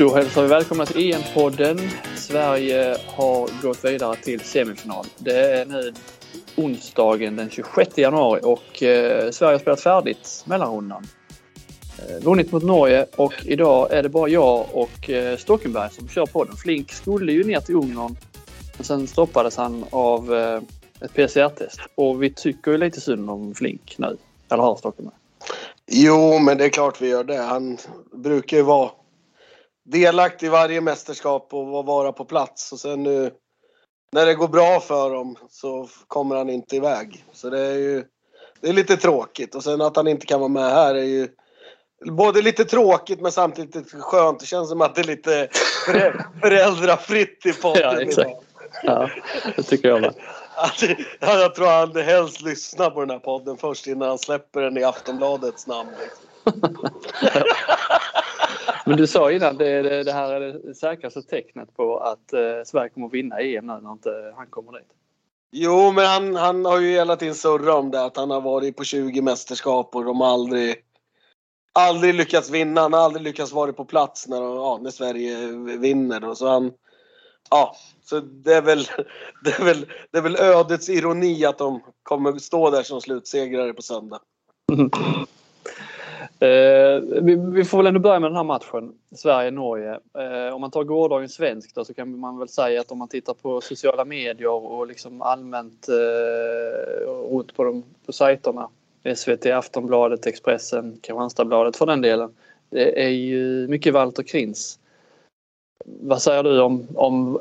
Då hälsar vi välkomna till EM-podden. Sverige har gått vidare till semifinal. Det är nu onsdagen den 26 januari och eh, Sverige har spelat färdigt mellanrundan. Eh, vunnit mot Norge och idag är det bara jag och eh, Stockenberg som kör podden. Flink skulle ju ner till Ungern men sen stoppades han av eh, ett PCR-test och vi tycker ju lite synd om Flink nu. Eller hur Stockenberg? Jo, men det är klart vi gör det. Han brukar ju vara delaktig i varje mästerskap och vara på plats. Och sen nu när det går bra för dem så kommer han inte iväg. Så det är ju det är lite tråkigt. Och sen att han inte kan vara med här är ju både lite tråkigt men samtidigt lite skönt. Det känns som att det är lite föräldrafritt i podden Ja, exakt. Ja, det tycker jag med. Jag tror han helst lyssnar på den här podden först innan han släpper den i Aftonbladets namn. Liksom. Men du sa innan det, det, det här är det säkraste tecknet på att eh, Sverige kommer att vinna EM nu när inte han kommer dit. Jo, men han, han har ju hela tiden surrat om det att han har varit på 20 mästerskap och de har aldrig, aldrig lyckats vinna. Han har aldrig lyckats vara på plats när, ja, när Sverige vinner. Då. Så han, ja, så det är, väl, det, är väl, det är väl ödets ironi att de kommer stå där som slutsegrare på söndag. Eh, vi, vi får väl ändå börja med den här matchen, Sverige-Norge. Eh, om man tar gårdagen svensk då så kan man väl säga att om man tittar på sociala medier och liksom allmänt eh, runt på, de, på sajterna, SVT, Aftonbladet, Expressen, Kristianstadsbladet för den delen. Det är ju mycket Walter Krins. Vad säger du om, om eh,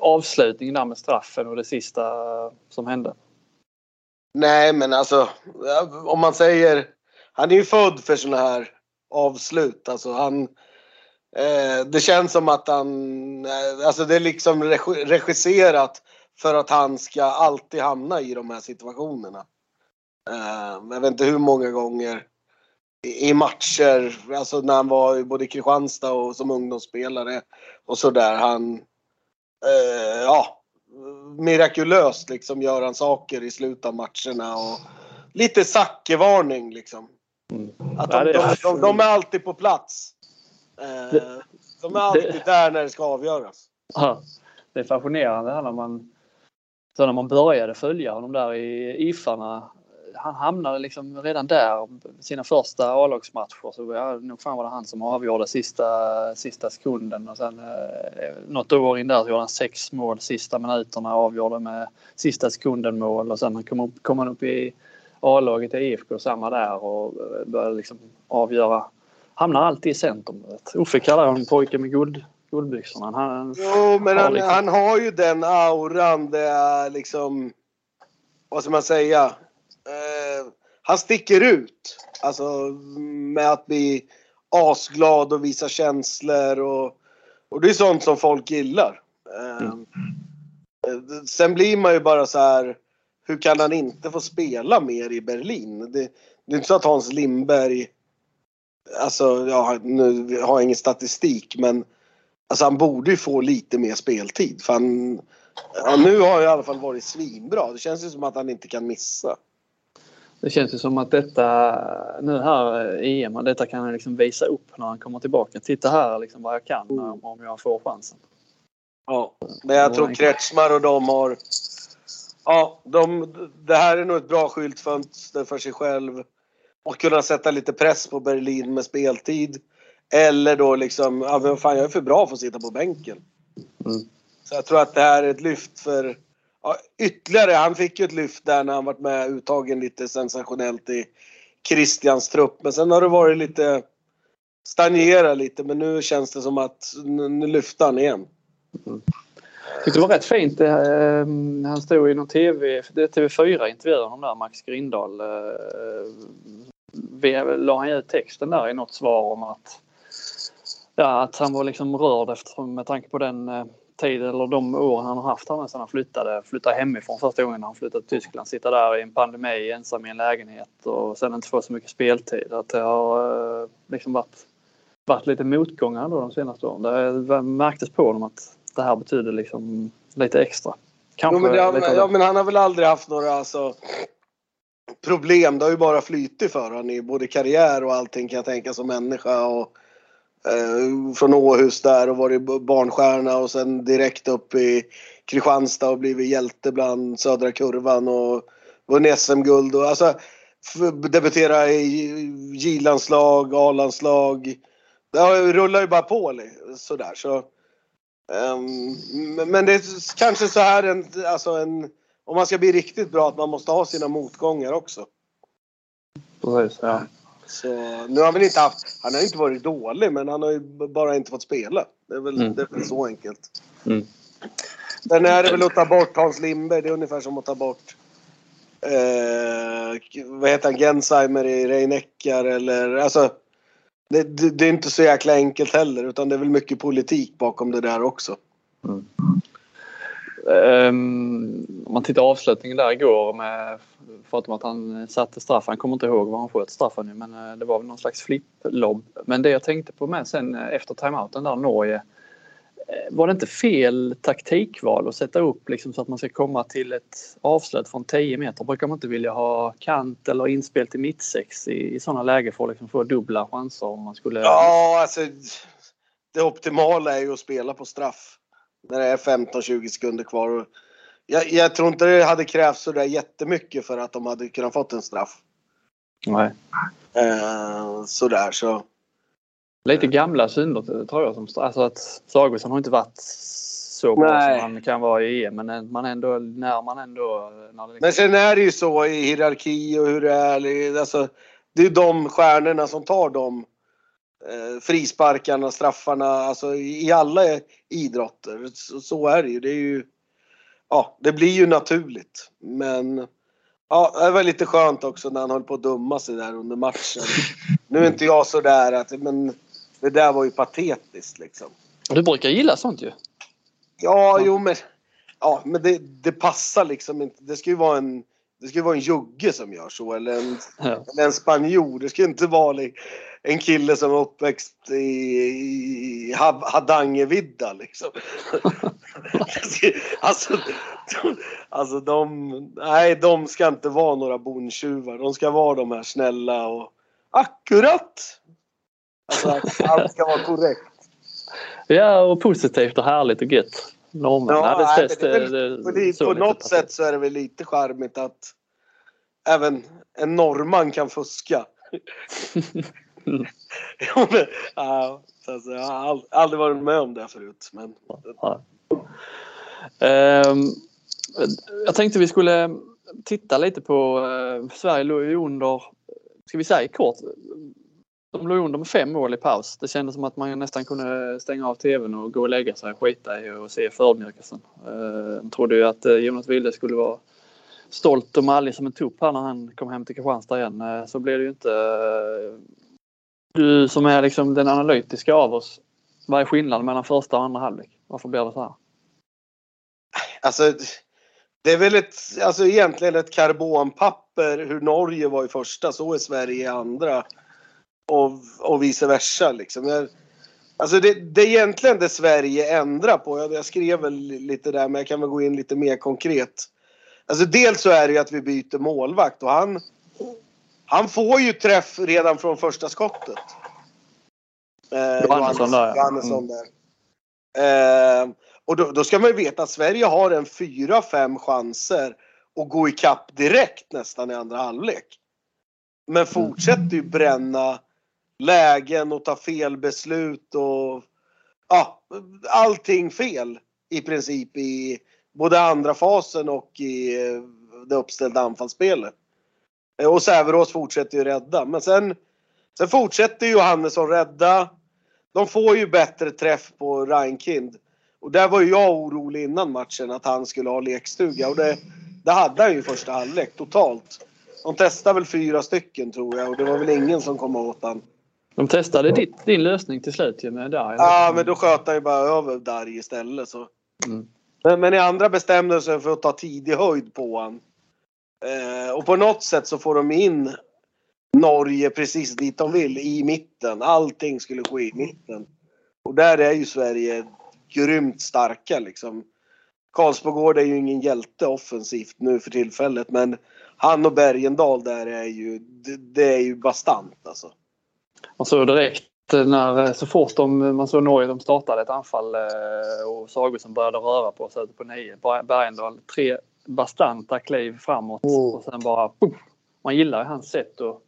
avslutningen där med straffen och det sista som hände? Nej, men alltså om man säger han är ju född för sådana här avslut. Alltså han, eh, det känns som att han, eh, alltså det är liksom regisserat för att han ska alltid hamna i de här situationerna. Eh, jag vet inte hur många gånger i, i matcher, alltså när han var i både Kristianstad och som ungdomsspelare och sådär. Han, eh, ja, mirakulöst liksom gör han saker i slutet av matcherna och lite Zacke-varning liksom. Att de, de, de, de är alltid på plats. Eh, de är alltid där när det ska avgöras. Ja, det är fascinerande här när man, så när man började följa honom där i IFarna. Han hamnade liksom redan där sina första A-lagsmatcher. Så ja, nog fan var det han som avgjorde sista, sista sekunden. Och sen eh, något år in där så gjorde han sex mål sista minuterna avgjorde med sista sekunden mål. Och sen kom, upp, kom han upp i A-laget i IFK samma där och eh, började liksom avgöra. Hamnar alltid i centrum. Uffe kallar honom pojken med guld, guldbyxorna. Han, Jo, men Ja, han, liksom. han har ju den auran. Det är liksom, vad ska man säga? Eh, han sticker ut. Alltså med att bli asglad och visa känslor och, och det är sånt som folk gillar. Eh, eh, Sen blir man ju bara så här. Hur kan han inte få spela mer i Berlin? Det, det är inte så att Hans Lindberg Alltså, ja, nu har jag ingen statistik men Alltså han borde ju få lite mer speltid. För han, ja, nu har han i alla fall varit svinbra. Det känns ju som att han inte kan missa. Det känns ju som att detta nu här eh, EM, detta kan han liksom visa upp när han kommer tillbaka. Titta här liksom vad jag kan om jag får chansen. Ja. Men jag tror Kretschmar och de har... Ja, de, det här är nog ett bra skyltfönster för sig själv. Och kunna sätta lite press på Berlin med speltid. Eller då liksom, ja men fan jag är för bra för att sitta på bänken. Mm. Så jag tror att det här är ett lyft för... Ja, ytterligare, han fick ju ett lyft där när han varit med uttagen lite sensationellt i Christians trupp. Men sen har det varit lite... Stagnera lite men nu känns det som att nu, lyfter han igen. Tyckte det var rätt fint. eh, Han stod i någon TV, TV4 intervjuade honom där, Max Grindahl. eh, eh vi- La han ut texten där i något svar om att, ja, att han var liksom rörd efter, med tanke på den eh, tid eller de åren han har haft här sedan han flyttade, flyttade hemifrån första gången när han flyttade till Tyskland. Sitta där i en pandemi ensam i en lägenhet och sen inte få så mycket speltid. Att det har eh, liksom varit, varit lite motgångar då de senaste åren. Det eh, märktes på honom att det här betyder liksom lite extra. Kanske Jo, men, det har, lite ja, men han har väl aldrig haft några alltså, problem. Det har ju bara flyttit för honom i både karriär och allting kan jag tänka som människa. Och, eh, från Åhus där och varit barnstjärna och sen direkt upp i Kristianstad och blivit hjälte bland södra kurvan och vunnit SM-guld och alltså debutera i J-landslag, A-landslag. Det rullar ju bara på sådär så. Um, men det är kanske så här en, alltså en, om man ska bli riktigt bra att man måste ha sina motgångar också. Precis, ja. Så, nu har han väl inte haft, han har inte varit dålig men han har ju bara inte fått spela. Det är väl, mm. det är väl så enkelt. Mm. Sen är det väl att ta bort Hans Lindberg. Det är ungefär som att ta bort eh, vad heter han, Gensheimer i Reineckar eller alltså. Det, det, det, är inte så jäkla enkelt heller utan det är väl mycket politik bakom det där också. Mm. Um, om man tittar avslutningen där igår med förutom att han satte straff, han kommer inte ihåg vad han sköt straffen nu men eh, det var väl någon slags flipplobb. Men det jag tänkte på med sen eh, efter timeouten där Norge var det inte fel taktikval att sätta upp liksom så att man ska komma till ett avslut från 10 meter? Brukar man inte vilja ha kant eller inspel till mittsex i, i sådana lägen för att liksom få dubbla chanser om man skulle... Ja, alltså det optimala är ju att spela på straff när det är 15-20 sekunder kvar. Jag, jag tror inte det hade krävts sådär jättemycket för att de hade kunnat fått en straff. Nej. Eh, sådär så. Lite gamla synder tror jag. Som, alltså att Sagosen har inte varit så bra Nej. som han kan vara i EM. Men man ändå, när man ändå... När liksom... Men sen är det ju så i hierarki och hur det är. Alltså, det är de stjärnorna som tar de eh, frisparkarna, straffarna, alltså i, i alla idrotter. Så, så, är det ju. Det är ju... Ja, det blir ju naturligt. Men Ja, det var lite skönt också när han höll på att dumma sig där under matchen. Nu är inte jag så där att, men det där var ju patetiskt liksom. Du brukar gilla sånt ju. Ja, jo men. Ja, men det, det passar liksom inte. Det ska ju vara en det ska ju vara en jugge som gör så eller en, ja. eller en spanjor. Det ska inte vara en kille som är uppväxt i, i Hardangervidda liksom. alltså, alltså de, nej de ska inte vara några bondtjuvar. De ska vara de här snälla och akkurat Alltså att allt ska vara korrekt. Ja, och positivt och härligt och gött. Norrmän ja, hade det, det, det, det, På något sätt så är det väl lite charmigt att även en norrman kan fuska. ja, men, ja, alltså, jag har aldrig varit med om det förut. Men... Ja. Um, jag tänkte vi skulle titta lite på uh, Sverige låg ju under, ska vi säga kort, de låg under med fem mål i paus. Det kändes som att man nästan kunde stänga av tvn och gå och lägga sig och skita i och se förödmjukelsen. Jag eh, trodde ju att eh, Jonas Wilde skulle vara stolt och mallig som en tupp här när han kom hem till Kristianstad igen. Eh, så blev det ju inte. Du som är liksom den analytiska av oss. Vad är skillnaden mellan första och andra halvlek? Varför blir det så här? Alltså, det är väl ett, alltså egentligen ett karbonpapper hur Norge var i första, så är Sverige i andra och, och vice versa. Liksom. Jag, alltså det, det är egentligen det Sverige ändrar på. Jag, jag skrev väl lite där men jag kan väl gå in lite mer konkret. Alltså dels så är det ju att vi byter målvakt och han, han får ju träff redan från första skottet. Eh, Johannesson där. Johannesson mm. där. Eh, och då, då, ska man ju veta att Sverige har en 4-5 chanser att gå ikapp direkt nästan i andra halvlek. Men fortsätter ju bränna lägen och ta fel beslut och ja, allting fel i princip i både andra fasen och i eh, det uppställda anfallsspelet. Eh, och Säverås fortsätter ju rädda. Men sen, sen fortsätter Johannesson rädda. De får ju bättre träff på Reinkind. Och där var ju jag orolig innan matchen att han skulle ha lekstuga. Och det, det hade han ju i första halvlek totalt. De testade väl fyra stycken tror jag och det var väl ingen som kom åt han. De testade ditt, din lösning till slut ju med Darj? Ja, men då sköt han ju bara över Darj istället. Så. Mm. Men, men i andra bestämde sig för att ta tidig höjd på han. Eh, och på något sätt så får de in Norge precis dit de vill, i mitten. Allting skulle ske i mitten. Och där är ju Sverige grymt starka liksom. Karlsbogård är ju ingen hjälte offensivt nu för tillfället men han och Bergendal där är ju, det, det är ju bastant alltså. Och så direkt när, så fort de, man såg Norge, de startade ett anfall eh, och Sagosen började röra på sig ute på nio. Bergendahl, tre bastanta kliv framåt oh. och sen bara puff, Man gillar hans sätt och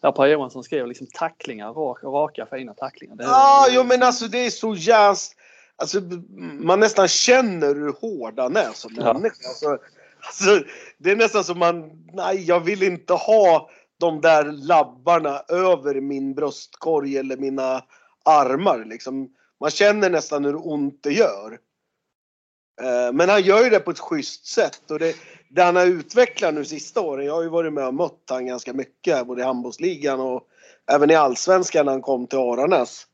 där Per Johansson skrev liksom tacklingar, raka, raka fina tacklingar. Ja, ah, jo men alltså det är så jäst... Alltså man nästan känner hur hård han är som ja. människa. Alltså, alltså, det är nästan som man, nej jag vill inte ha de där labbarna över min bröstkorg eller mina armar liksom. Man känner nästan hur ont det gör. Eh, men han gör ju det på ett schysst sätt och det, det han har utvecklat nu sista åren. Jag har ju varit med och mött han ganska mycket både i handbollsligan och även i allsvenskan när han kom till Aranäs.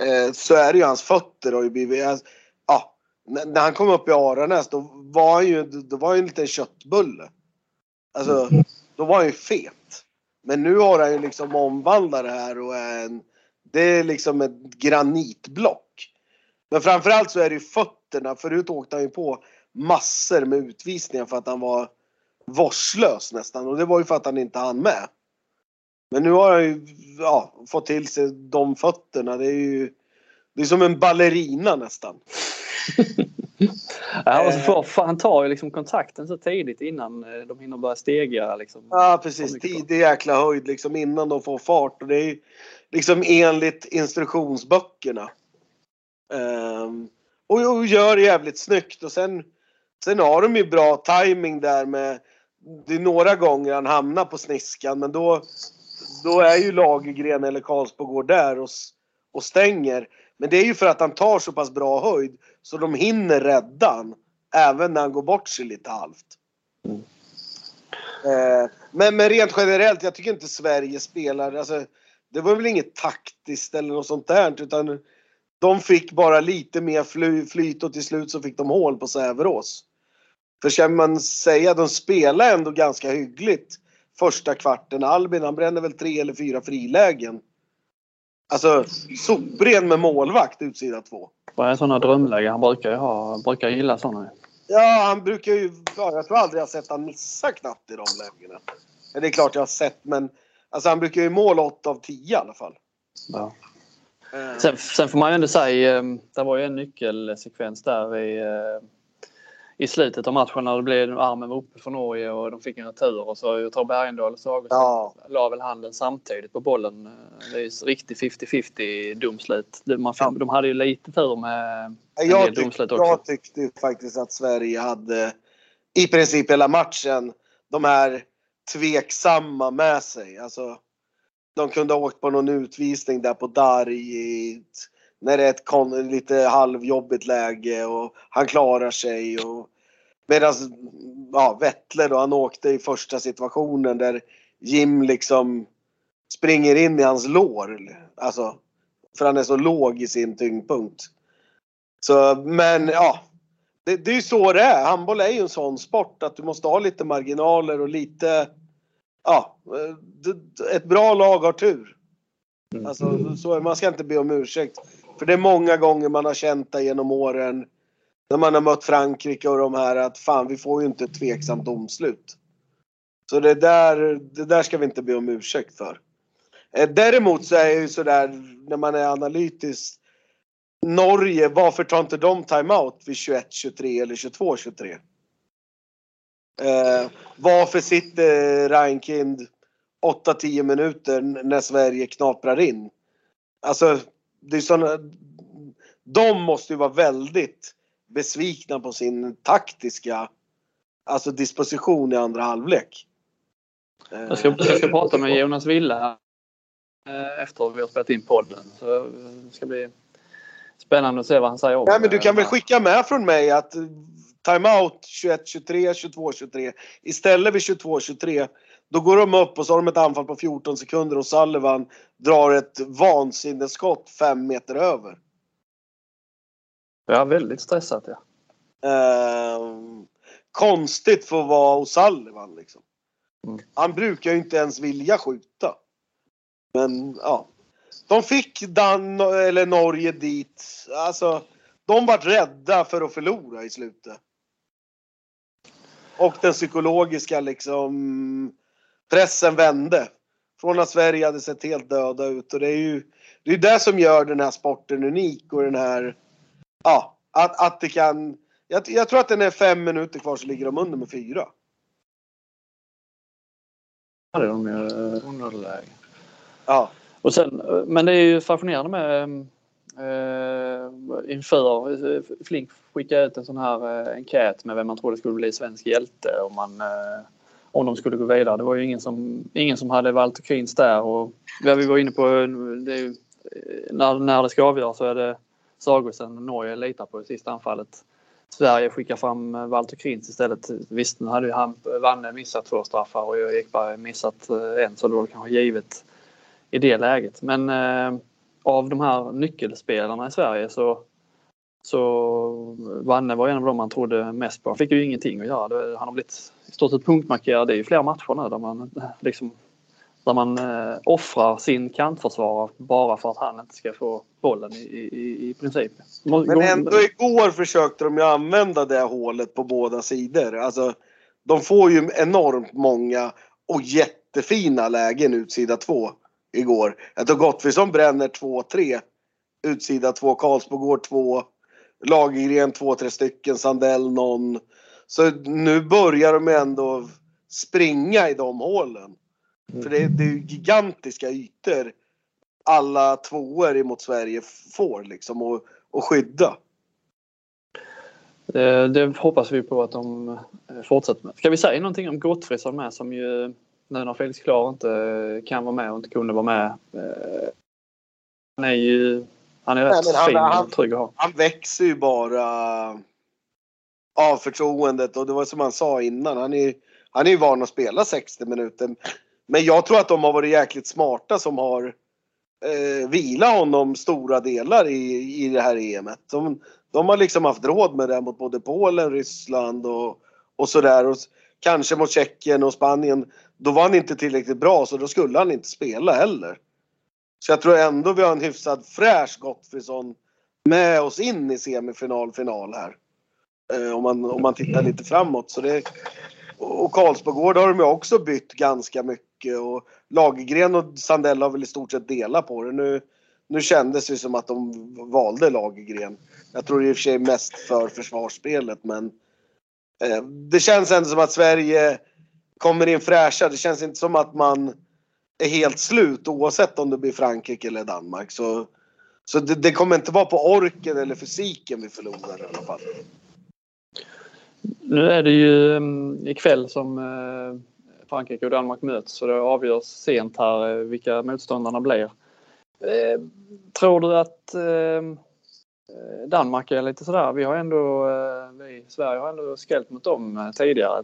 Eh, så är det ju hans fötter har ju blivit, ja, när han kom upp i Aranäs då var han ju, då var han en liten köttbulle. Alltså, då var han ju fet. Men nu har han ju liksom omvandlat det här och är en, det är liksom ett granitblock. Men framförallt så är det ju fötterna. Förut åkte han ju på massor med utvisningar för att han var vårdslös nästan. Och det var ju för att han inte hann med. Men nu har han ju ja, fått till sig de fötterna. Det är ju det är som en ballerina nästan. ja, och så får, han tar ju liksom kontakten så tidigt innan eh, de hinner börja stega. Liksom. Ja precis, tidig jäkla höjd liksom innan de får fart. Och det är liksom enligt instruktionsböckerna. Um, och, och gör jävligt snyggt och sen, sen har de ju bra timing där med det är några gånger han hamnar på sniskan men då, då är ju Lagergren eller Karlsbogård där och, och stänger. Men det är ju för att han tar så pass bra höjd så de hinner rädda han. Även när han går bort sig lite halvt. Mm. Eh, men, men rent generellt, jag tycker inte Sverige spelar, alltså, det var väl inget taktiskt eller något sånt där utan de fick bara lite mer fly, flyt och till slut så fick de hål på Säverås. För ska man säga, de spelar ändå ganska hyggligt första kvarten. Albin han bränner väl tre eller fyra frilägen. Alltså sopren med målvakt utsida två. Vad är sådana drömläge? Han brukar ju ha, brukar gilla sådana. Ja, han brukar ju, jag tror aldrig jag sett han missa knappt i de lägena. Det är klart jag har sett men alltså han brukar ju måla 8 av 10 i alla fall. Ja. Eh. Sen, sen, får man ju ändå säga, eh, det var ju en nyckelsekvens där i, eh, i slutet av matchen när det blev armen var uppe för Norge och de fick en retur och så tror Bergendahl och Sagesson ja. la väl handen samtidigt på bollen. Det är ju riktigt 50-50 domslut. Man, ja. De hade ju lite tur med jag tyck, domslut också. Jag tyckte faktiskt att Sverige hade i princip hela matchen de här tveksamma med sig. Alltså, de kunde ha åkt på någon utvisning där på Darj när det är ett kon, lite halvjobbigt läge och han klarar sig. Och, medan ja, Vettle då, han åkte i första situationen där Jim liksom springer in i hans lår. Alltså, för han är så låg i sin tyngdpunkt. Så, men ja, det, det är ju så det är. Handboll är ju en sån sport att du måste ha lite marginaler och lite ja, ett bra lag har tur. Mm. Alltså, så, man ska inte be om ursäkt. För det är många gånger man har känt det genom åren. När man har mött Frankrike och de här att fan vi får ju inte ett tveksamt domslut. Så det där, det där ska vi inte be om ursäkt för. Eh, däremot så är det ju sådär när man är analytisk. Norge, varför tar inte de timeout vid 21-23 eller 22-23? Eh, varför sitter Reinkind 8-10 minuter när Sverige knaprar in? Alltså, det är såna, de måste ju vara väldigt besvikna på sin taktiska alltså disposition i andra halvlek. Jag ska, jag ska prata med Jonas här eh, efter vi har spelat in podden. Så det ska bli spännande att se vad han säger om Nej, men Du kan väl skicka med från mig att timeout 21-23, 22-23. Istället vid 22-23 då går de upp och så har de ett anfall på 14 sekunder och Sullivan drar ett vansinneskott fem meter över. Ja, väldigt stressat ja. Eh, konstigt för att vara O'Sullivan liksom. Mm. Han brukar ju inte ens vilja skjuta. Men ja. De fick Dan eller Norge dit. Alltså, de vart rädda för att förlora i slutet. Och den psykologiska liksom pressen vände. Från att Sverige hade sett helt döda ut och det är ju det, är det som gör den här sporten unik och den här, ja, att, att det kan, jag, jag tror att den är fem minuter kvar så ligger de under med fyra. Ja, det är de ju eh, underläge. Ja. Och sen, eh, men det är ju fascinerande med eh, inför eh, Flink skickade ut en sån här eh, enkät med vem man trodde skulle bli svensk hjälte om, man, eh, om de skulle gå vidare. Det var ju ingen som, ingen som hade Walter Krins där och vad vi var inne på, det är ju, eh, när, när det ska avgöras så är det Sagosen Norge litar på i sista anfallet. Sverige skickar fram eh, Walter Krins istället. Visst, nu hade ju han, Vanne missat två straffar och Ekberg missat eh, en så det var kanske givet i det läget. Men eh, av de här nyckelspelarna i Sverige så, så Vanne var en av dem man trodde mest på. Han fick ju ingenting att göra. Han har blivit i stort sett punktmarkerad. Ju flera matcher nu där man liksom där man eh, offrar sin kantförsvarare bara för att han inte ska få bollen i, i, i princip. Men ändå igår försökte de ju använda det hålet på båda sidor. Alltså, de får ju enormt många och jättefina lägen utsida två igår. Jag tror Gottfridsson bränner 2-3. Utsida 2, Karlsbo går 2. Lagergren 2-3 stycken, Sandell någon. Så nu börjar de ändå springa i de hålen. För det, det är ju gigantiska ytor alla tvåor emot Sverige får liksom och, och skydda. Det, det, hoppas vi på att de eh, fortsätter med. Ska vi säga någonting om Gottfridsson med som ju nu när Felix Klar inte kan vara med och inte kunde vara med. Eh, han är ju han är rätt Nej, fin han, och trygg att ha. Han växer ju bara av förtroendet och det var som han sa innan. Han är, han är ju van att spela 60 minuter. Men jag tror att de har varit jäkligt smarta som har eh, vila honom stora delar i, i det här EMet. De, de har liksom haft råd med det mot både Polen, Ryssland och, och sådär. Och kanske mot Tjeckien och Spanien. Då var han inte tillräckligt bra så då skulle han inte spela heller. Så jag tror ändå vi har en hyfsad fräsch Gottfridsson med oss in i semifinal, final här. Eh, om, man, om man tittar lite framåt. Så det, och Karlsbogård har de ju också bytt ganska mycket och Lagergren och Sandell har väl i stort sett delat på det. Nu, nu kändes det som att de valde Lagergren. Jag tror i och för sig mest för försvarsspelet men eh, det känns ändå som att Sverige kommer in fräscha. Det känns inte som att man är helt slut oavsett om det blir Frankrike eller Danmark. Så, så det, det kommer inte vara på orken eller fysiken vi förlorar i alla fall. Nu är det ju um, ikväll som uh, Frankrike och Danmark möts så det avgörs sent här uh, vilka motståndarna blir. Uh, tror du att ehm, Danmark är lite sådär, vi har ändå, vi Sverige har ändå skällt mot dem tidigare.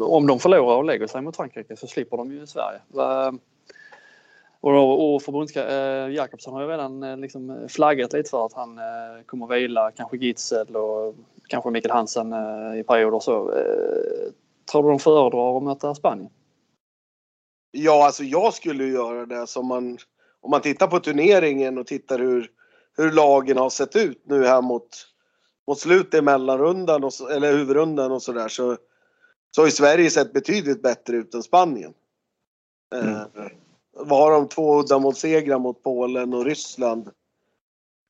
Om de förlorar och lägger sig mot Frankrike så slipper de ju Sverige. Och, och förbundska, eh, Jakobsson har ju redan eh, liksom flaggat lite för att han eh, kommer vila kanske Gitzel och kanske Mikael Hansen i perioder så. Tror du de föredrar att möta Spanien? Ja, alltså jag skulle göra det som man om man tittar på turneringen och tittar hur, hur lagen har sett ut nu här mot, mot slutet i mellanrundan och, eller huvudrundan och sådär så, så har ju Sverige sett betydligt bättre ut än Spanien. Mm. Eh, vad har de? Två uddamålssegrar mot Polen och Ryssland.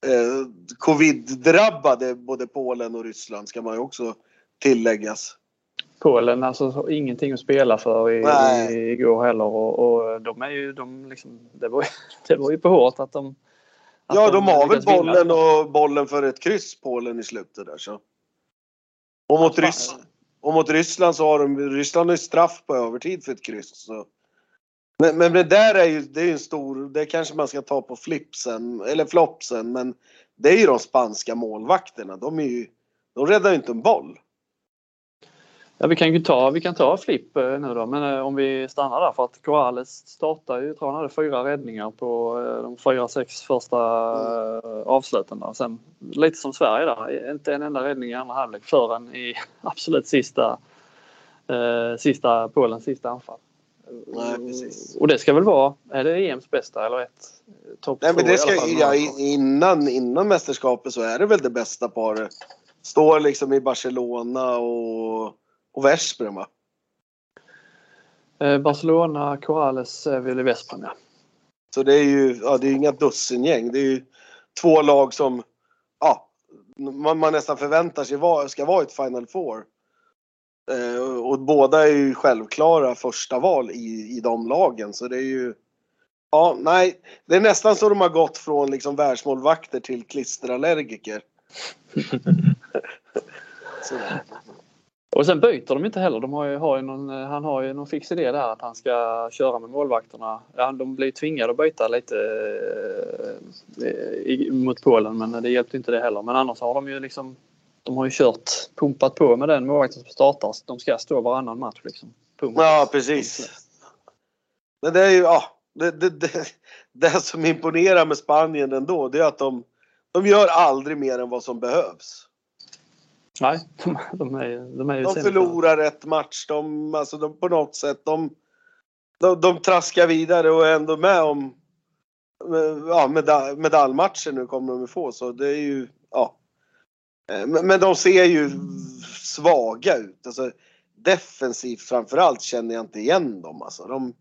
Eh, Covid-drabbade både Polen och Ryssland ska man ju också tilläggas. Polen alltså ingenting att spela för i, i, igår heller och, och, de är ju de liksom, det var, det var ju på hårt att de att Ja, de, de har väl bollen och bollen för ett kryss Polen i slutet där så. Och mot, Ryss, och mot Ryssland så har de, Ryssland har straff på övertid för ett kryss. Så. Men, men det där är ju, det är en stor, det kanske man ska ta på flipsen, eller flopsen, men det är ju de spanska målvakterna. De är ju, de räddar ju inte en boll. Ja, vi kan ju ta, vi kan ta Flipp eh, nu då, men eh, om vi stannar där för att Corrales startar ju, tror han hade fyra räddningar på eh, de fyra, sex första avsluten. Där. Sen lite som Sverige där, inte en enda räddning i andra halvlek förrän i absolut sista, eh, sista Polens sista anfall. Nej, precis. Och det ska väl vara, är det EMs bästa eller ett? Topp Nej, men det ska, ja, innan, innan mästerskapet så är det väl det bästa paret. Står liksom i Barcelona och, och Veszprem va? Eh, Barcelona, Corrales, Villa Vesprem ja. Så det är ju ja, det är inga dussingäng. Det är ju två lag som ja, man, man nästan förväntar sig var, ska vara ett Final Four. Eh, och båda är ju självklara första val i, i de lagen. Så det är ju... Ja, nej. Det är nästan så de har gått från liksom världsmålvakter till klisterallergiker. Och sen byter de inte heller. De har ju, har ju någon, eh, han har ju någon fix idé där att han ska köra med målvakterna. Ja, de blir tvingade att byta lite eh, mot Polen men det hjälpte inte det heller. Men annars har de ju liksom de har ju kört, pumpat på med den målvakten som startar. De ska stå varannan match liksom. Punkt. Ja precis. Men det är ju, ja. Det, det, det, det som imponerar med Spanien ändå det är att de, de gör aldrig mer än vad som behövs. Nej, de, de är, de är ju De förlorar ett match. De, alltså de, på något sätt, de, de, de traskar vidare och är ändå med om ja, medal, medaljmatcher nu kommer de få. Så det är ju, ja. Eh, men, men de ser ju svaga ut. Alltså, defensivt framförallt känner jag inte igen dem. Alltså, de,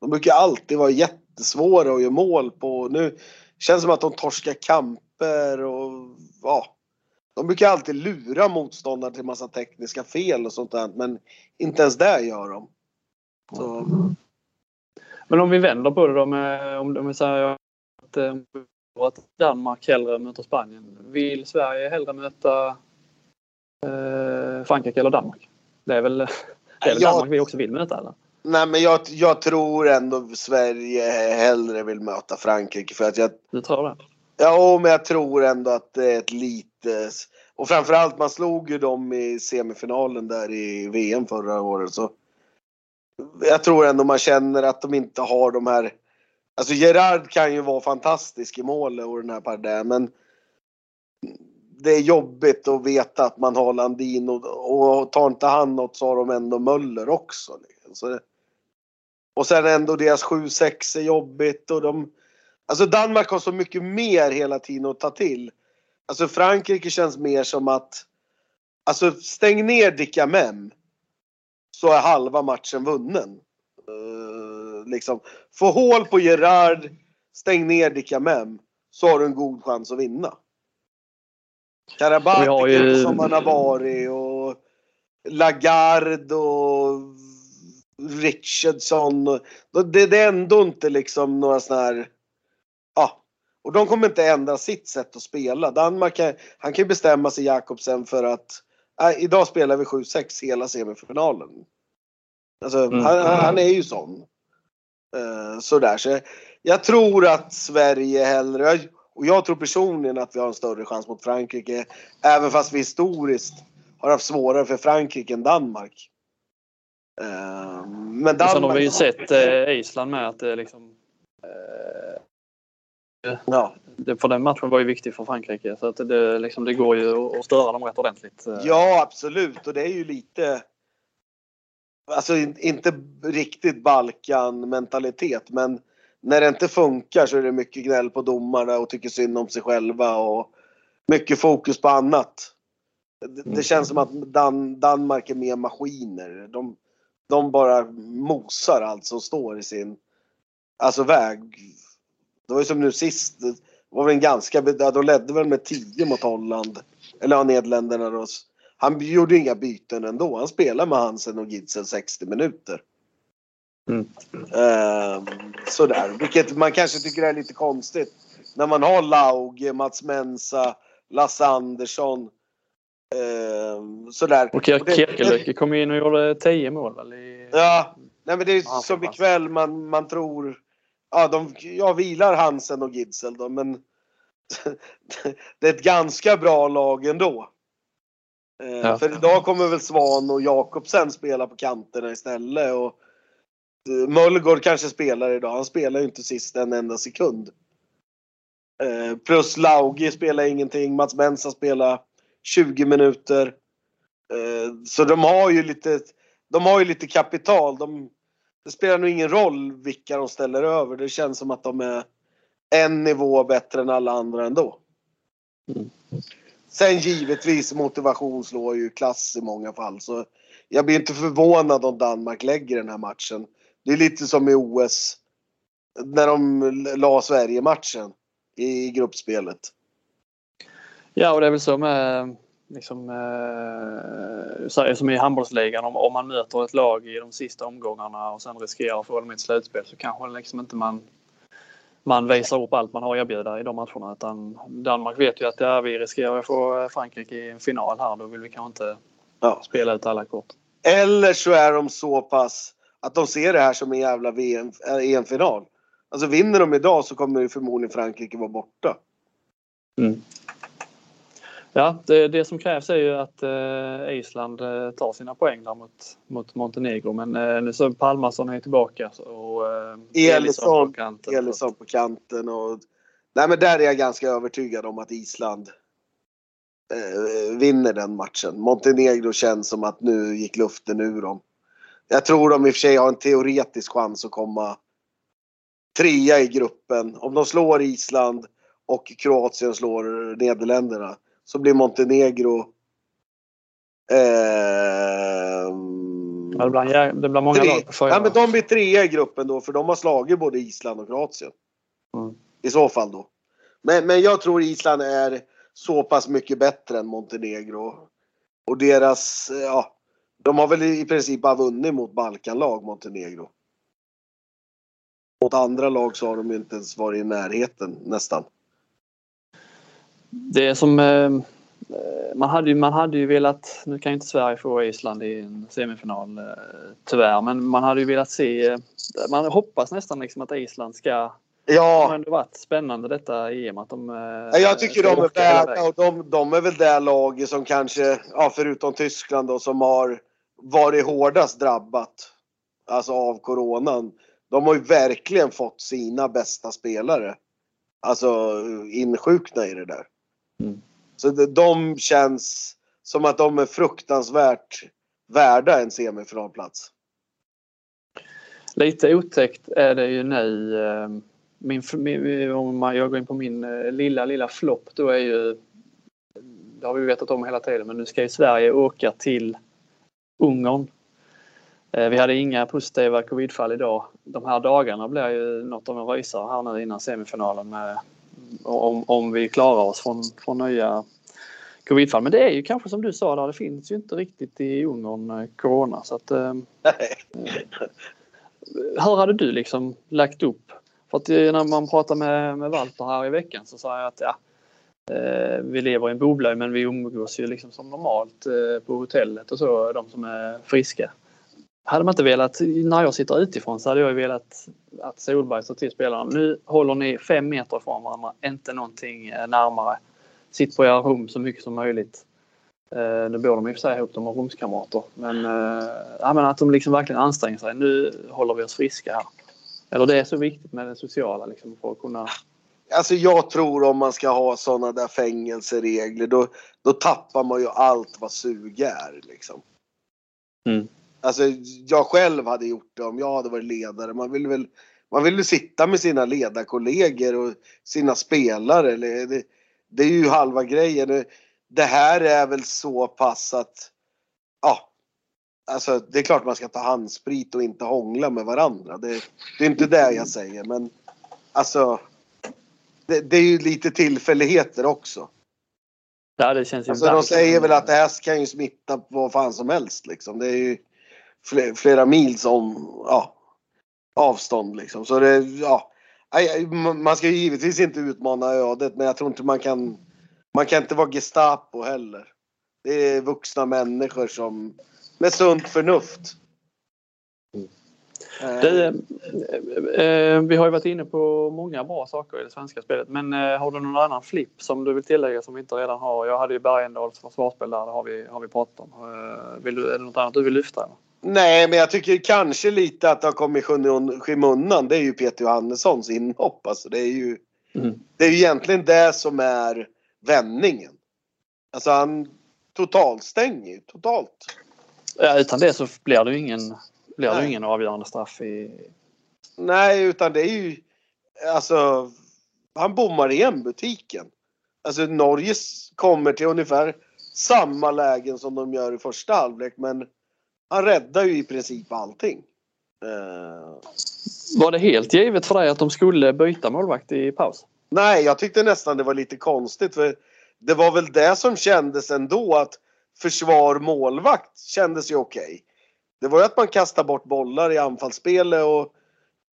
de brukar alltid vara jättesvåra att göra mål på. Nu känns det som att de torskar kamper och ja, de brukar alltid lura motståndare till massa tekniska fel och sånt där men inte ens det gör de. Så. Men om vi vänder på det då med om, om vi säger att, eh, att Danmark hellre möter Spanien. Vill Sverige hellre möta eh, Frankrike eller Danmark? Det är väl, det är väl jag, Danmark vi också vill möta eller? Nej men jag, jag tror ändå Sverige hellre vill möta Frankrike för att jag... Du tror det? Ja, men jag tror ändå att det är ett lite... Och framförallt, man slog ju dem i semifinalen där i VM förra året. Så jag tror ändå man känner att de inte har de här... Alltså Gerard kan ju vara fantastisk i målet och den här Pardin, men det är jobbigt att veta att man har Landin och, och tar inte han något så har de ändå Möller också. Liksom. Så det, och sen ändå deras 7-6 är jobbigt och de Alltså Danmark har så mycket mer hela tiden att ta till. Alltså Frankrike känns mer som att, alltså stäng ner Dickamem så är halva matchen vunnen. Uh, liksom. Få hål på Gerard, stäng ner Dickamem så har du en god chans att vinna. Karabatic ju... som han har varit och Lagarde och Richardson. Det, det är ändå inte liksom några sådana här ja, och de kommer inte ändra sitt sätt att spela. Danmark, han kan ju bestämma sig Jakobsen för att äh, idag spelar vi 7-6 hela semifinalen. Alltså, mm. han, han, är ju sån. Uh, sådär. Så jag tror att Sverige hellre, och jag tror personligen att vi har en större chans mot Frankrike. Även fast vi historiskt har haft svårare för Frankrike än Danmark. Uh, men Danmark... Sen har vi ju sett eh, Island med att det liksom eh, Ja. Det, för den matchen var ju viktig för Frankrike så att det, liksom, det går ju att störa dem rätt ordentligt. Ja absolut och det är ju lite Alltså inte riktigt Balkan mentalitet men när det inte funkar så är det mycket gnäll på domarna och tycker synd om sig själva och mycket fokus på annat. Det, det känns som att Dan, Danmark är mer maskiner. De, de bara mosar allt som står i sin alltså väg det var ju som nu sist. Det var väl en ganska, de ledde väl med 10 mot Holland. Eller ja, Nederländerna då. Han gjorde inga byten ändå. Han spelade med Hansen och Gitzel 60 minuter. Mm. Uh, sådär, vilket man kanske tycker är lite konstigt. När man har Lauge, Mats Mensa, Lasse Andersson. Uh, sådär. Och Kirkelöke kom in och gjorde 10 mål väl? I... Ja, nej men det är som ikväll man, man tror ja, de, jag vilar Hansen och Gidsel då, men det är ett ganska bra lag ändå. Eh, ja. För idag kommer väl Svan och Jakobsen spela på kanterna istället. Och eh, Möllgård kanske spelar idag. Han spelar ju inte sist en enda sekund. Eh, plus Laugi spelar ingenting. Mats Mensa spelar 20 minuter. Så de har ju lite, de har ju lite kapital. De, det spelar nog ingen roll vilka de ställer över. Det känns som att de är en nivå bättre än alla andra ändå. Mm. Sen givetvis motivation slår ju klass i många fall. Så jag blir inte förvånad om Danmark lägger den här matchen. Det är lite som i OS. När de la Sverige-matchen i gruppspelet. Ja, och det är väl så med liksom, eh, som i handbollsligan. Om, om man möter ett lag i de sista omgångarna och sen riskerar att få dem i ett slutspel så kanske liksom inte man man visar upp allt man har att erbjuda i de matcherna. Utan Danmark vet ju att ja, vi riskerar att få Frankrike i en final här. Då vill vi kanske inte ja. spela ut alla kort. Eller så är de så pass att de ser det här som en jävla EM-final. Alltså vinner de idag så kommer ju förmodligen Frankrike vara borta. Mm. Ja, det, det, som krävs är ju att eh, Island eh, tar sina poäng där mot, mot Montenegro. Men eh, nu så Palmarsson är tillbaka. Och, eh, Elisson, på kanten. Elisson på kanten. Och, nej, men där är jag ganska övertygad om att Island eh, vinner den matchen. Montenegro känns som att nu gick luften ur dem. Jag tror de i och för sig har en teoretisk chans att komma trea i gruppen. Om de slår Island och Kroatien slår Nederländerna så blir Montenegro eh, det, blir, det blir många tre, lag på fyra. Ja, men de blir trea i gruppen då för de har slagit både Island och Kroatien. Mm. I så fall då. Men, men jag tror Island är så pass mycket bättre än Montenegro. Och deras, ja, de har väl i princip bara vunnit mot Balkanlag, Montenegro. Mot andra lag så har de inte ens varit i närheten nästan. Det är som eh, man hade, ju, man hade ju velat, nu kan ju inte Sverige få Island i en semifinal eh, tyvärr, men man hade ju velat se, eh, man hoppas nästan liksom att Island ska Ja. Det har ändå varit spännande detta EM att de... Jag tycker de är värda och de, de är väl det laget som kanske, ja, förutom Tyskland då, som har varit hårdast drabbat. Alltså av coronan. De har ju verkligen fått sina bästa spelare. Alltså insjukna i det där. Mm. Så de känns som att de är fruktansvärt värda en semifinalplats. Lite otäckt är det ju nu. Eh, min, om jag går in på min eh, lilla, lilla flopp då är ju det har vi vetat om hela tiden men nu ska ju Sverige åka till Ungern. Eh, vi hade inga positiva covidfall idag. De här dagarna blir ju något av en rysare här nu innan semifinalen med om, om vi klarar oss från, från nya covidfall. Men det är ju kanske som du sa där, det finns ju inte riktigt i Ungern eh, corona. Så att, eh, hur hade du liksom lagt upp? För att eh, när man pratar med, med Walter här i veckan så sa jag att ja, eh, vi lever i en bubbla men vi umgås ju liksom som normalt eh, på hotellet och så, de som är friska. Hade man inte velat, när jag sitter utifrån så hade jag velat att Solberg sa till spelarna, nu håller ni fem meter från varandra, inte någonting eh, närmare. Sitt på era rum så mycket som möjligt. Eh, nu bor de i och för sig ihop, de har rumskamrater. Men, eh, ja, men att de liksom verkligen anstränger sig. Nu håller vi oss friska här. Eller det är så viktigt med det sociala liksom, för att kunna Alltså jag tror om man ska ha sådana där fängelseregler då, då tappar man ju allt vad sug är liksom. Mm. Alltså jag själv hade gjort det om jag hade varit ledare. Man vill väl man vill sitta med sina ledarkollegor och sina spelare. Det, det är ju halva grejen. Det här är väl så pass att ja, alltså det är klart man ska ta handsprit och inte hångla med varandra. Det, det är inte det jag säger men alltså det, det är ju lite tillfälligheter också. Ja, det känns ju alltså, de säger väl att det här kan ju smitta på vad fan som helst liksom. Det är ju flera, flera mils om, ja, avstånd liksom. Så det, ja. Man ska ju givetvis inte utmana ödet men jag tror inte man kan, man kan inte vara Gestapo heller. Det är vuxna människor som, med sunt förnuft. Mm. Du, eh, eh, vi har ju varit inne på många bra saker i det svenska spelet men eh, har du någon annan flipp som du vill tillägga som vi inte redan har? Jag hade ju Bergendahls försvarsspel där, det har vi, har vi pratat om. Eh, vill du, är det något annat du vill lyfta? Eller? Nej, men jag tycker kanske lite att det har kommit i skymundan. Det är ju Peter Johannessons inhopp. Alltså det är ju mm. det är ju egentligen det som är vändningen. Alltså han totalstänger ju totalt. Ja, utan det så blir det ju ingen, blir det ingen avgörande straff i... Nej, utan det är ju alltså han bommar igen butiken. Alltså Norge kommer till ungefär samma lägen som de gör i första halvlek men han räddar ju i princip allting. Eh, Var det helt givet för dig att de skulle byta målvakt i paus? nej, jag tyckte nästan det var lite konstigt. För det var väl det som kändes ändå att försvar målvakt kändes ju okej. Det var ju att man kastar bort bollar i anfallsspelet och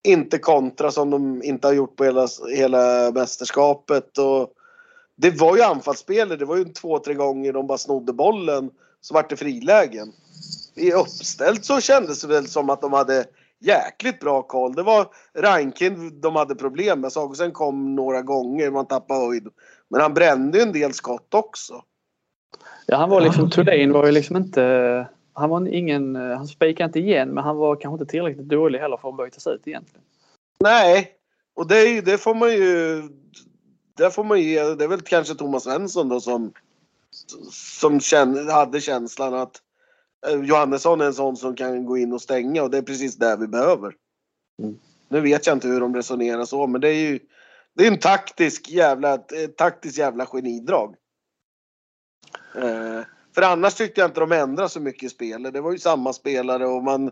inte kontra som de inte har gjort på hela, hela mästerskapet. Och det var ju anfallsspelet. Det var ju två, tre gånger de bara snodde bollen så vart det frilägen. I uppställt så kändes det väl som att de hade jäkligt bra koll. Det var Rankin de hade problem med. Sagosen kom några gånger, man tappade höjd. Men han brände ju en del skott också. Ja, han var liksom, Thulin var ju liksom inte, han var ingen, han spikade inte igen men han var kanske inte tillräckligt dålig heller för att bytas ut egentligen. Nej, och det, det får man ju... Det får man ge, det är väl kanske Thomas Svensson då som, som känn, hade känslan att Johannesson är en sån som kan gå in och stänga och det är precis det vi behöver. Mm. Nu vet jag inte hur de resonerar så men det är ju det är en taktisk jävla, ett taktiskt jävla genidrag. Eh, för annars tyckte jag inte de ändrade så mycket i spelet. Det var ju samma spelare och man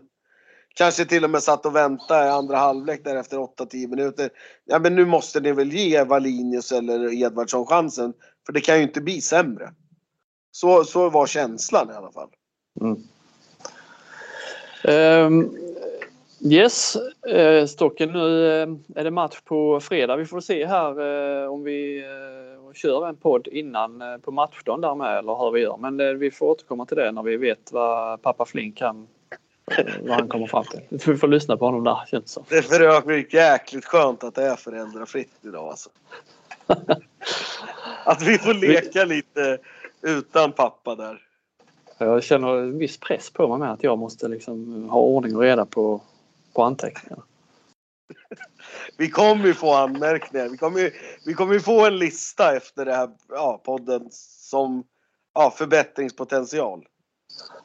kanske till och med satt och väntade i andra halvlek där efter 8-10 minuter. Ja men nu måste ni väl ge Valinius eller Edvardsson chansen. För det kan ju inte bli sämre. Så, så var känslan i alla fall. Ehm, yes, uh, Stocken nu eh, är det match på fredag. Vi får se här eh, om vi eh, kör en podd innan eh, på matchdagen där med eller hur vi gör. Men eh, vi får återkomma till det när vi vet vad pappa Flink kan eh, vad han kommer fram till. Vi får lyssna på honom där känns det som. Det är för övrigt jäkligt skönt att det är föräldrafritt idag alltså. Att vi får leka lite utan pappa där. Jag känner en viss press på mig med att jag måste liksom ha ordning och reda på, på anteckningarna. Vi kommer ju få anmärkningar. Vi kommer ju, vi kommer ju få en lista efter det här ja, podden som ja, förbättringspotential.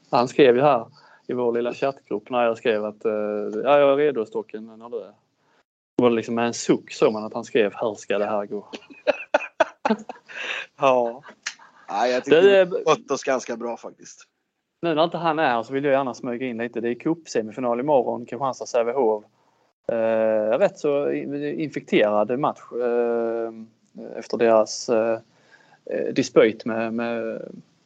Han skrev ju här i vår lilla chattgrupp när jag skrev att eh, ja, jag är redo Stocken när du är. Det var liksom med en suck såg man att han skrev hur ska det här gå? Ja. Nej, jag tycker Det vi har skött oss ganska bra faktiskt. nu när inte han är här så vill jag gärna smyga in lite. Det är cupsemifinal imorgon, Kristianstad-Sävehof. Eh, rätt så infekterad match eh, efter deras eh, dispyt med, med,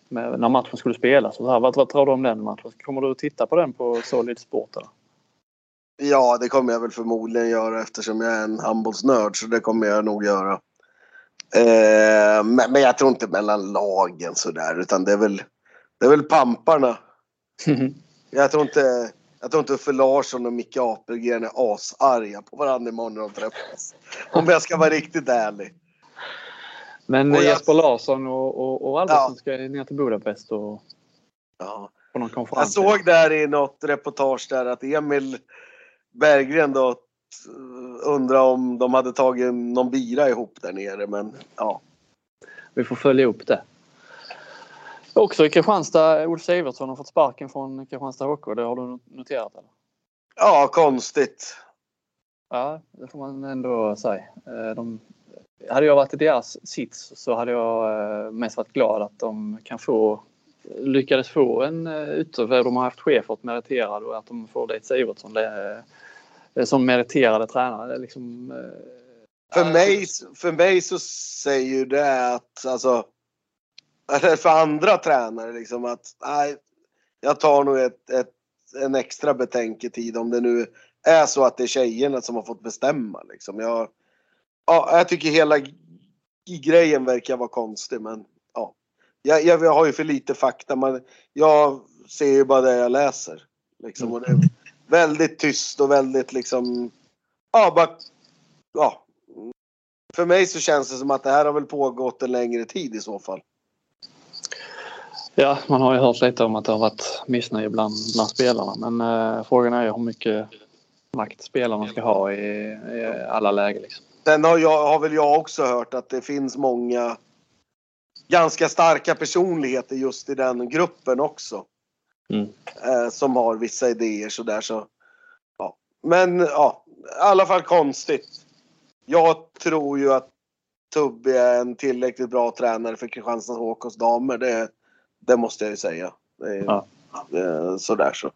med när matchen skulle spelas. Och så här. Vad, vad tror du om den matchen? Kommer du att titta på den på Solid Sport? Eller? Ja, det kommer jag väl förmodligen göra eftersom jag är en handbollsnörd så det kommer jag nog göra. Eh, men, men jag tror inte mellan lagen sådär utan det är väl, det är väl pamparna. Jag tror inte, jag tror inte Uffe Larsson och Micke Apelgren är asarga på varandra imorgon när de träffas. Om jag ska vara riktigt ärlig. Men Och jag- Jesper Larsson och, och, och Albertsson Ja. ska ner till Budapest och Ja. på någon Jag konferens. såg där i något reportage där att Emil Berggren då undrar om de hade tagit någon bira ihop där nere men ja. Vi får följa upp det. Också i Kristianstad, Ulf Sivertsson har fått sparken från Kristianstad HK. Det har du noterat? Eller? Ja, konstigt. Ja, det får man ändå säga. Eh, De, hade jag varit i deras sits så hade jag eh, mest varit glad att de kan få lyckades få en eh, utöver de har haft Schäfert meriterad och att de får dit Sivertsson det, som meriterade tränare. Liksom, eh, För mig, för mig så säger ju det att alltså. Eller för andra tränare liksom att nej. Jag tar nog ett, ett, en extra betänketid om det nu är så att det är tjejerna som har fått bestämma liksom. Jag, ja, jag tycker hela grejen verkar vara konstig men ja. Jag, jag, jag har ju för lite fakta. Man, jag ser ju bara det jag läser. Liksom, och det är väldigt tyst och väldigt liksom. Ja, bara. Ja, för mig så känns det som att det här har väl pågått en längre tid i så fall. Ja, man har ju hört lite om att det har varit missnöje bland, bland spelarna. Men eh, frågan är ju hur mycket makt spelarna ska ha i, i alla lägen. Liksom. Sen har, jag, har väl jag också hört att det finns många ganska starka personligheter just i den gruppen också. Mm. Eh, som har vissa idéer sådär så. Ja. Men ja, i alla fall konstigt. Jag tror ju att Tubbe är en tillräckligt bra tränare för Kristianstads HKs damer. Det, det måste jag ju säga. Det Ja. eh, sådär så.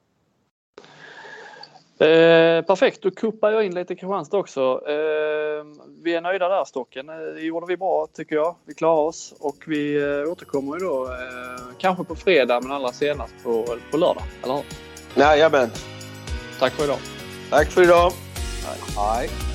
Eh, perfekt, då kuppar jag in lite Kristianstad också. Eh, vi är nöjda där Stocken. Eh, det gjorde vi bra tycker jag. Vi klarar oss och vi eh, återkommer ju då eh, kanske på fredag men allra senast på, på lördag. Eller hur? Jajamän. Tack för idag. Tack för idag. Hej.